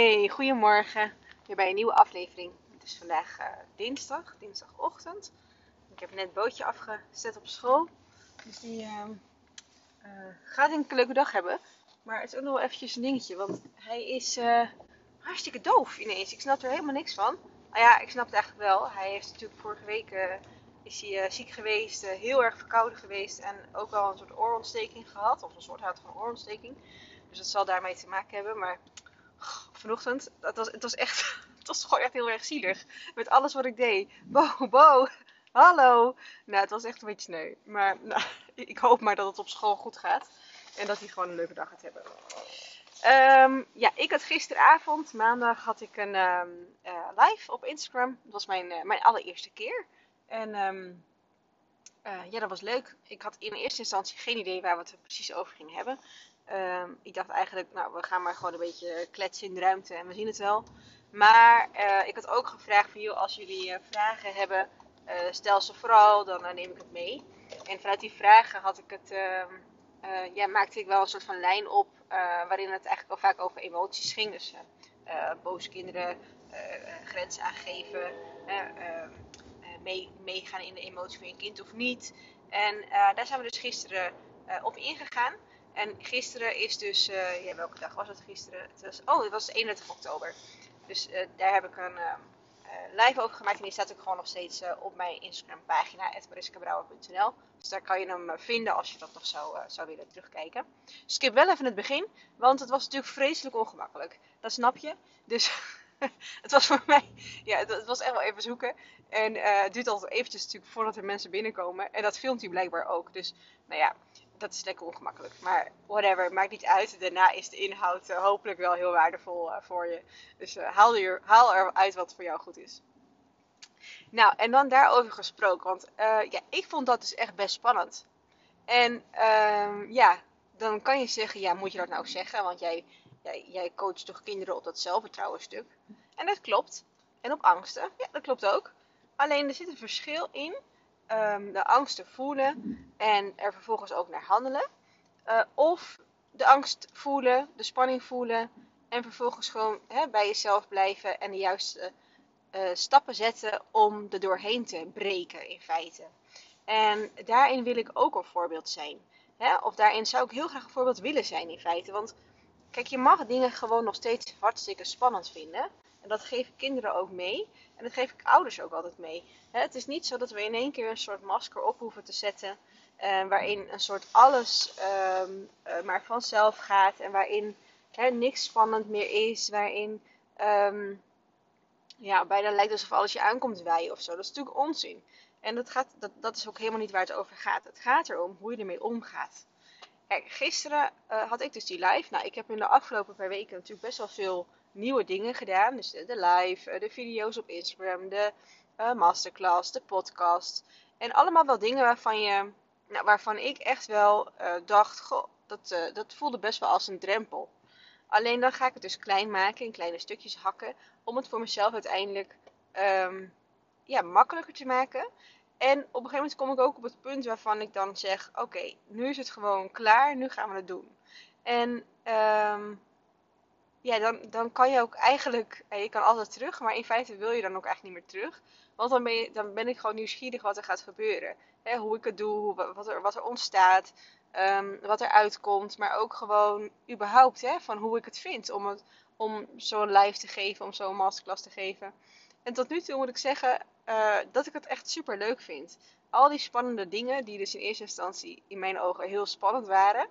Hey, goedemorgen. Weer bij een nieuwe aflevering. Het is vandaag uh, dinsdag, dinsdagochtend. Ik heb net een bootje afgezet op school. Dus die uh, uh, gaat een leuke dag hebben. Maar het is ook nog wel eventjes een dingetje. Want hij is eh, hartstikke doof ineens. Ik snap er helemaal niks van. Nou ja, ik snap het eigenlijk wel. Hij heeft natuurlijk vorige week is hij, ziek geweest. heel erg verkouden geweest. En ook wel een soort oorontsteking gehad. Of een soort had van oorontsteking. Dus dat zal daarmee te maken hebben. Maar vanochtend, dat was, het was echt, het was gewoon echt heel erg zielig. Met alles wat ik deed. Bo, bo, hallo. Nou, het was echt een beetje sneu. Maar nou, ik hoop maar dat het op school goed gaat. En dat hij gewoon een leuke dag gaat hebben. Um, ja, ik had gisteravond, maandag, had ik een um, uh, live op Instagram. Dat was mijn, uh, mijn allereerste keer. En um, uh, ja, dat was leuk. Ik had in eerste instantie geen idee waar we het precies over gingen hebben. Um, ik dacht eigenlijk, nou, we gaan maar gewoon een beetje kletsen in de ruimte en we zien het wel. Maar uh, ik had ook gevraagd van, joh, als jullie uh, vragen hebben, uh, stel ze vooral, dan neem ik het mee. En vanuit die vragen had ik het, ehm, ja, maakte ik wel een soort van lijn op, waarin het eigenlijk al vaak over emoties ging. Dus boze kinderen, grenzen aangeven, ehm, mee, meegaan in de emotie van je kind of niet. En daar zijn we dus gisteren op ingegaan. En gisteren is dus, uh, ja, welke dag was het gisteren? Het was, oh, het was 31 oktober. Dus uh, daar heb ik een uh, live over gemaakt. En die staat ook gewoon nog steeds op mijn Instagram pagina, mariskabrouwer.nl. Dus daar kan je hem vinden als je dat nog zou, zou willen terugkijken. Skip wel even het begin, want het was natuurlijk vreselijk ongemakkelijk. Dat snap je. Dus het was voor mij, ja, het, het, was echt wel even zoeken. En het duurt altijd eventjes natuurlijk voordat er mensen binnenkomen. En dat filmt hij blijkbaar ook. Dus, nou ja, dat is lekker ongemakkelijk. Maar whatever, maakt niet uit. Daarna is de inhoud uh, hopelijk wel heel waardevol uh, voor je. Dus uh, haal, er, haal eruit wat voor jou goed is. Nou, en dan daarover gesproken. Want ja, ik vond dat dus echt best spannend. En ehm, ja, dan kan je zeggen, ja, moet je dat nou zeggen? Want jij, jij, jij coacht toch kinderen op dat zelfvertrouwen stuk. En dat klopt. En op angsten, ja, dat klopt ook. Alleen er zit een verschil in um, de angsten voelen en er vervolgens ook naar handelen. Uh, of de angst voelen, de spanning voelen en vervolgens gewoon hè, bij jezelf blijven en de juiste uh, stappen zetten om er doorheen te breken in feite. En daarin wil ik ook een voorbeeld zijn. Hè? Of daarin zou ik heel graag een voorbeeld willen zijn in feite. Want kijk, je mag dingen gewoon nog steeds hartstikke spannend vinden. En dat geef ik kinderen ook mee. En dat geef ik ouders ook altijd mee. Het is niet zo dat we in één keer een soort masker op hoeven te zetten. Uh, waarin een soort alles um, uh, maar vanzelf gaat. En waarin niks spannend meer is. Waarin um, ja, bijna lijkt alsof alles je aankomt wijden of zo. Dat is natuurlijk onzin. En dat, gaat, dat, dat is ook helemaal niet waar het over gaat. Het gaat erom hoe je ermee omgaat. Gisteren uh, had ik dus die live. Nou, ik heb in de afgelopen paar weken natuurlijk best wel veel nieuwe dingen gedaan. Dus de, live, de video's op Instagram, de uh, masterclass, de podcast. En allemaal wel dingen waarvan, je, nou, waarvan ik echt wel uh, dacht, goh, dat, dat voelde best wel als een drempel. Alleen dan ga ik het dus klein maken, in kleine stukjes hakken, om het voor mezelf uiteindelijk um, ja, makkelijker te maken. En op een gegeven moment kom ik ook op het punt waarvan ik dan zeg, oké, nu is het gewoon klaar, nu gaan we het doen. En um, ja, dan, dan kan je ook eigenlijk, je kan altijd terug, maar in feite wil je dan ook eigenlijk niet meer terug. Want dan ben, je, dan ben ik gewoon nieuwsgierig wat er gaat gebeuren. Hoe ik het doe, wat er, wat er ontstaat, um, wat er uitkomt. Maar ook gewoon überhaupt hè, van hoe ik het vind om, om zo'n live te geven, om zo'n masterclass te geven. En tot nu toe moet ik zeggen uh, dat ik het echt super leuk vind. Al die spannende dingen, die dus in eerste instantie in mijn ogen heel spannend waren,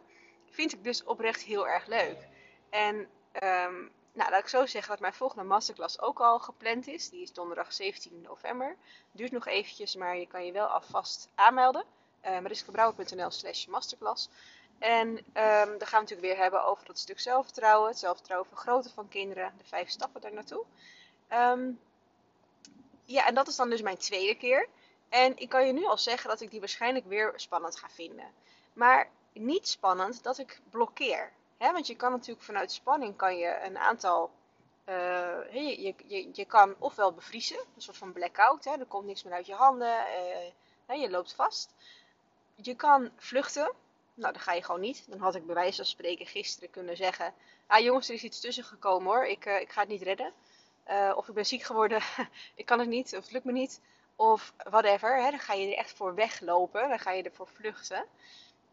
vind ik dus oprecht heel erg leuk. En Um, nou, laat ik zo zeggen dat mijn volgende masterclass ook al gepland is. Die is donderdag 17 november. Duurt nog eventjes, maar je kan je wel alvast aanmelden. Uh, ehm, mariskebrouwer.nl slash masterclass. En um, dan gaan we natuurlijk weer hebben over dat stuk zelfvertrouwen. Het zelfvertrouwen vergroten van kinderen. De vijf stappen daar naartoe. Um, ja, en dat is dan dus mijn tweede keer. En ik kan je nu al zeggen dat ik die waarschijnlijk weer spannend ga vinden. Maar niet spannend dat ik blokkeer. Hè, want je kan natuurlijk vanuit spanning kan je een aantal. Uh, je, je, je, je, kan ofwel bevriezen, een soort van blackout, hè, er komt niks meer uit je handen, uh, je loopt vast. Je kan vluchten, Nou, dan ga je gewoon niet. Dan had ik bij wijze van spreken gisteren kunnen zeggen: Ah, jongens, er is iets tussen gekomen hoor. Ik, ik ga het niet redden. of ik ben ziek geworden. ik kan het niet. Of het lukt me niet. Of whatever. Hè. Dan ga je er echt voor weglopen. Dan ga je ervoor vluchten.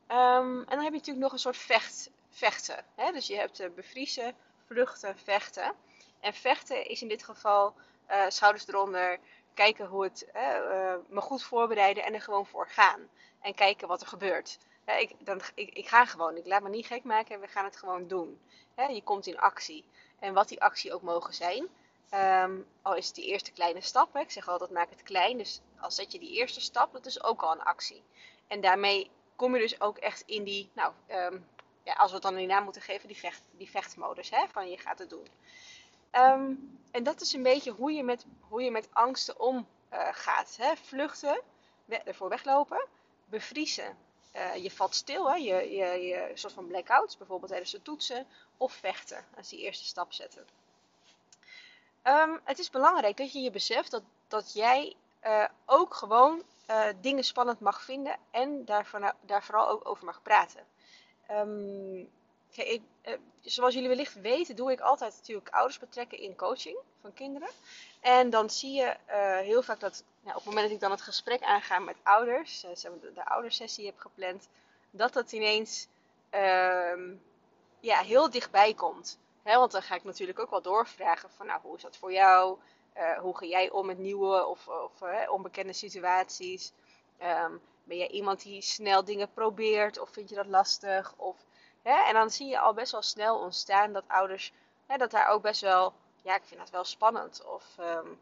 Ehm, en dan heb je natuurlijk nog een soort vecht, vechten. Hè? Dus je hebt bevriezen, vluchten, vechten. En vechten is in dit geval uh, schouders eronder, kijken hoe het, uh, me goed voorbereiden en er gewoon voor gaan. En kijken wat er gebeurt. ik, dan, ik, ik, ga gewoon, ik laat me niet gek maken en we gaan het gewoon doen. je komt in actie. En wat die actie ook mogen zijn. Um, al is het die eerste kleine stap. Ik zeg altijd maak het klein. Dus als zet je die eerste stap, dat is ook al een actie. En daarmee kom je dus ook echt in die, nou, um, ja, als we het dan een naam moeten geven, die, vecht, die vechtmodus. Hè, van je gaat het doen. Um, en dat is een beetje hoe je met, hoe je met angsten omgaat. Uh, vluchten, ervoor weglopen, bevriezen. Uh, je valt stil, hè? Je, je, je soort van blackouts, bijvoorbeeld tijdens de toetsen. Of vechten, als die eerste stap zetten. Um, het is belangrijk dat je je beseft dat, dat jij uh, ook gewoon dingen spannend mag vinden en daar, daar vooral ook over mag praten. Um, eh, zoals jullie wellicht weten, doe ik altijd natuurlijk ouders betrekken in coaching van kinderen. En dan zie je uh, heel vaak dat nou, op het moment dat ik dan het gesprek aanga met ouders, uh, de, de oudersessie heb gepland, dat dat ineens uh, ja, heel dichtbij komt. Want dan ga ik natuurlijk ook wel doorvragen van nou, hoe is dat voor jou? Hoe ga jij om met nieuwe of, of onbekende situaties? Um, ben jij iemand die snel dingen probeert of vind je dat lastig? Of en dan zie je al best wel snel ontstaan dat ouders, hè, dat daar ook best wel, ja, ik vind dat wel spannend. Of, um,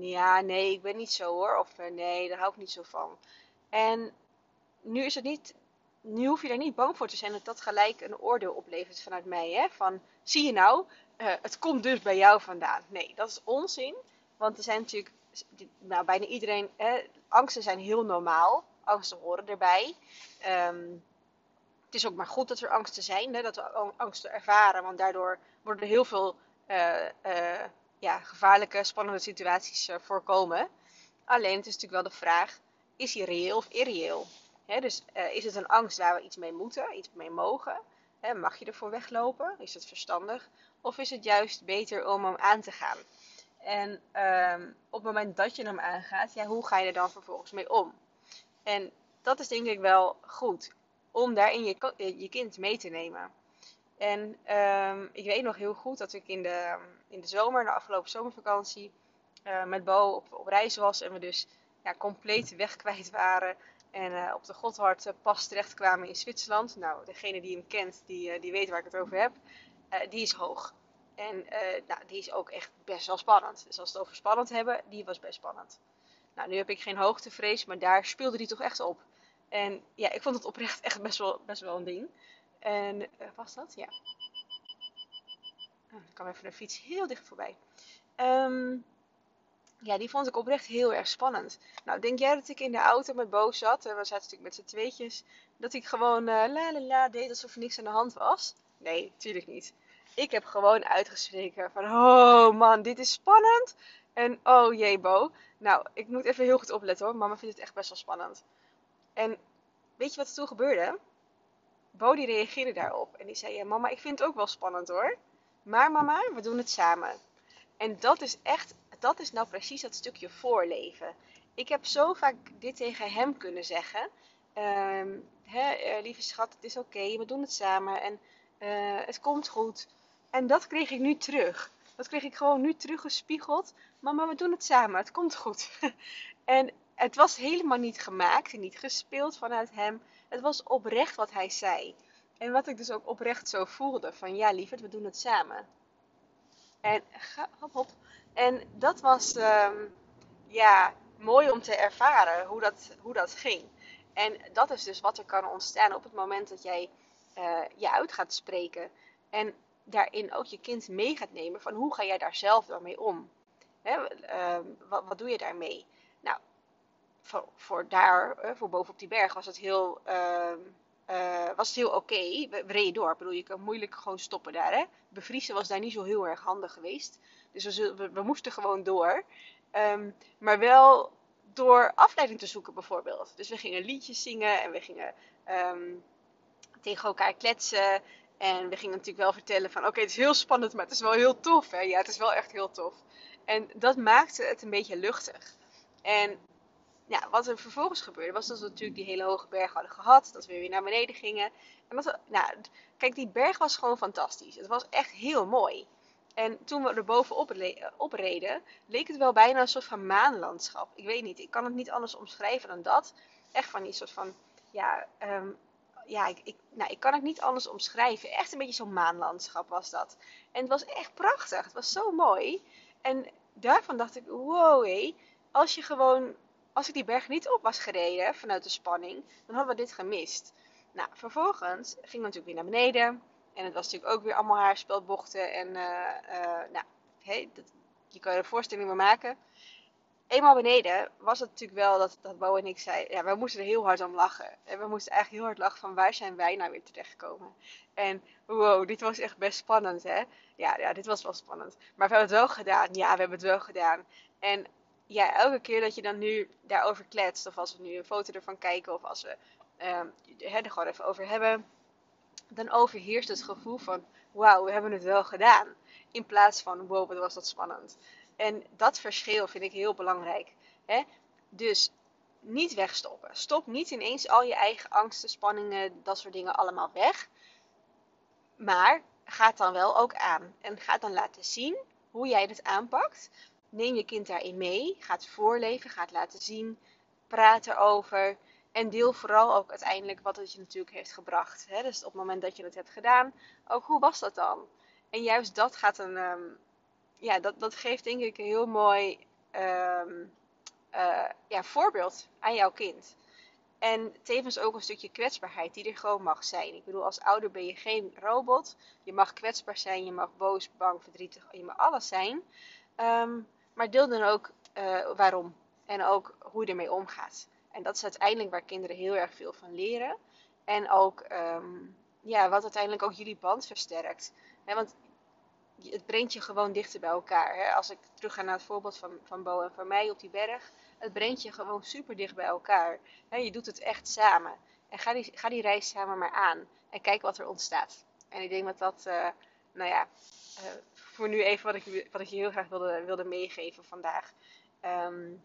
ja, nee, ik ben niet zo hoor. Of uh, nee, daar hou ik niet zo van. En nu is het niet, nu hoef je daar niet bang voor te zijn dat dat gelijk een oordeel oplevert vanuit mij. Hè? Van, zie je nou, uh, het komt dus bij jou vandaan. Nee, dat is onzin. Want er zijn natuurlijk, nou, bijna iedereen, hè, angsten zijn heel normaal. Angsten horen erbij. Um, het is ook maar goed dat er angsten zijn, hè, dat we angsten ervaren, want daardoor worden heel veel uh, uh, ja, gevaarlijke, spannende situaties uh, voorkomen. Alleen het is natuurlijk wel de vraag: is die reëel of irreëel? Dus is het een angst waar we iets mee moeten, iets mee mogen? Mag je ervoor weglopen? Is het verstandig? Of is het juist beter om hem aan te gaan? En ehm, op het moment dat je hem aangaat, ja, hoe ga je er dan vervolgens mee om? En dat is denk ik wel goed om daarin je, je kind mee te nemen. En um, ik weet nog heel goed dat ik in de, in de zomer, de afgelopen zomervakantie, uh, met Bo op, reis was. En we dus ja, compleet weg kwijt waren. En uh, op de Gotthard uh, pas terecht kwamen in Zwitserland. Nou, degene die hem kent, die, die weet waar ik het over heb. die is hoog. En nou, die is ook echt best wel spannend. Dus als we het over spannend hebben, die was best spannend. Nou, nu heb ik geen hoogtevrees, maar daar speelde die toch echt op. En ja, ik vond het oprecht echt best wel, best wel een ding. En uh, was dat? Ja. Oh, er kwam even een fiets heel dicht voorbij. Um, ja, die vond ik oprecht heel erg spannend. Nou, denk jij dat ik in de auto met Bo zat? En we zaten natuurlijk met z'n tweetjes. Dat ik gewoon uh, la la la deed alsof er niks aan de hand was? Nee, natuurlijk niet. Ik heb gewoon uitgeschreven van... Oh man, dit is spannend. En oh jee, Bo. Nou, ik moet even heel goed opletten hoor. Mama vindt het echt best wel spannend. En weet je wat er toen gebeurde? Bodie reageerde daarop en die zei: Mama, ik vind het ook wel spannend hoor. Maar mama, we doen het samen. En dat is echt, dat is nou precies dat stukje voorleven. Ik heb zo vaak dit tegen hem kunnen zeggen. Um, hè, uh, lieve schat, het is oké, we doen het samen en uh, het komt goed. En dat kreeg ik nu terug. Dat kreeg ik gewoon nu teruggespiegeld. Mama, we doen het samen, het komt goed. en het was helemaal niet gemaakt en niet gespeeld vanuit hem. Het was oprecht wat hij zei. En wat ik dus ook oprecht zo voelde: van ja, lieverd, we doen het samen. En hop, hop. En dat was um, ja, mooi om te ervaren hoe dat, hoe dat ging. En dat is dus wat er kan ontstaan op het moment dat jij uh, je uit gaat spreken. En daarin ook je kind mee gaat nemen van hoe ga jij daar zelf dan mee om? Uh, wat, wat doe je daarmee? Nou, voor, voor daar, uh, voor bovenop die berg, was het heel, uh, uh, was het heel oké. We, reden door. Ik bedoel, je kan moeilijk gewoon stoppen daar. Hè? Bevriezen was daar niet zo heel erg handig geweest. Dus we, we, moesten gewoon door. Um, maar wel door afleiding te zoeken bijvoorbeeld. Dus we gingen liedjes zingen en we gingen tegen elkaar kletsen. En we gingen natuurlijk wel vertellen van oké, het is heel spannend, maar het is wel heel tof. Hè? Ja, het is wel echt heel tof. En dat maakte het een beetje luchtig. En ja, wat er vervolgens gebeurde, was dat we natuurlijk die hele hoge berg hadden gehad. Dat we weer naar beneden gingen. En dat nou, kijk, die berg was gewoon fantastisch. Het was echt heel mooi. En toen we er bovenop opreden, leek het wel bijna een soort van maanlandschap. Ik weet niet, ik kan het niet anders omschrijven dan dat. Echt van die soort van, ja, um, ja ik, ik, nou, ik kan het niet anders omschrijven. Echt een beetje zo'n maanlandschap was dat. En het was echt prachtig. Het was zo mooi. En daarvan dacht ik, wow, hé, als je gewoon, als ik die berg niet op was gereden vanuit de spanning, dan hadden we dit gemist. Nou, vervolgens ging we natuurlijk weer naar beneden. En het was natuurlijk ook weer allemaal haarspelbochten. En uh, uh, nou, hey, dat, je kan je een voorstelling maar maken. Eenmaal beneden was het natuurlijk wel dat, dat en ik zeiden... Ja, we moesten er heel hard om lachen. En we moesten eigenlijk heel hard lachen van waar zijn wij nou weer terechtgekomen. En wow, dit was echt best spannend hè. Ja, ja, dit was wel spannend. Maar we hebben het wel gedaan. Ja, we hebben het wel gedaan. En ja, elke keer dat je dan nu daarover kletst... Of als we nu een foto ervan kijken of als we um, er gewoon even over hebben dan overheerst het gevoel van wauw, we hebben het wel gedaan. In plaats van wow, wat was dat spannend. En dat verschil vind ik heel belangrijk. Hè? Dus niet wegstoppen. Stop niet ineens al je eigen angsten, spanningen, dat soort dingen allemaal weg. Maar ga dan wel ook aan. En ga dan laten zien hoe jij het aanpakt. Neem je kind daarin mee. Ga het voorleven. Ga het laten zien. Praat erover. En deel vooral ook uiteindelijk wat het je natuurlijk heeft gebracht. Hè? Dus op het moment dat je het hebt gedaan, ook hoe was dat dan? En juist dat gaat een, ehm, ja, dat, dat geeft denk ik een heel mooi ehm, eh, ja, voorbeeld aan jouw kind. En tevens ook een stukje kwetsbaarheid die er gewoon mag zijn. Ik bedoel, als ouder ben je geen robot. Je mag kwetsbaar zijn, je mag boos, bang, verdrietig, je mag alles zijn. Ehm, maar deel dan ook uh, waarom en ook hoe je ermee omgaat. En dat is uiteindelijk waar kinderen heel erg veel van leren. En ook ehm, ja, wat uiteindelijk ook jullie band versterkt. want het brengt je gewoon dichter bij elkaar. Hè? Als ik terug ga naar het voorbeeld van, van Bo en van mij op die berg. Het brengt je gewoon super dicht bij elkaar. je doet het echt samen. En ga die, ga die reis samen maar aan. En kijk wat er ontstaat. En ik denk dat dat, uh, nou ja, uh, voor nu even wat ik, wat ik je heel graag wilde, wilde meegeven vandaag. Um,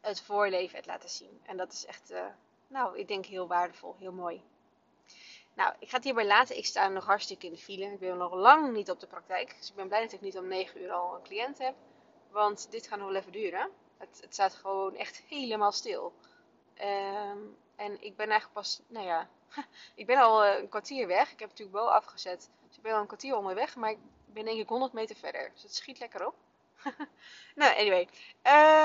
het voorleven het laten zien. En dat is echt, uh, nou, ik denk heel waardevol, heel mooi. Nou, ik ga het hierbij laten. Ik sta nog hartstikke in de file. Ik ben nog lang niet op de praktijk. Dus ik ben blij dat ik niet om 9 uur al een cliënt heb. Want dit gaat nog wel even duren. Het, het staat gewoon echt helemaal stil. Um, en ik ben eigenlijk pas, nou ja, ik ben al uh, een kwartier weg. Ik heb natuurlijk wel afgezet. Dus ik ben al een kwartier onderweg. Maar ik ben denk ik 100 meter verder. Dus het schiet lekker op. nou, anyway.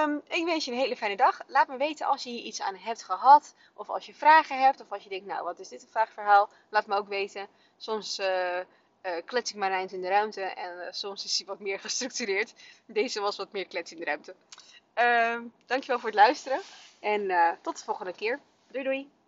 Um, ik wens je een hele fijne dag. Laat me weten als je hier iets aan hebt gehad. Of als je vragen hebt. Of als je denkt, nou, wat is dit een vraagverhaal? Laat me ook weten. Soms uh, uh, klets ik maar eind in de ruimte. En uh, soms is hij wat meer gestructureerd. Deze was wat meer klets in de ruimte. Uh, dankjewel voor het luisteren. En tot de volgende keer. Doei doei.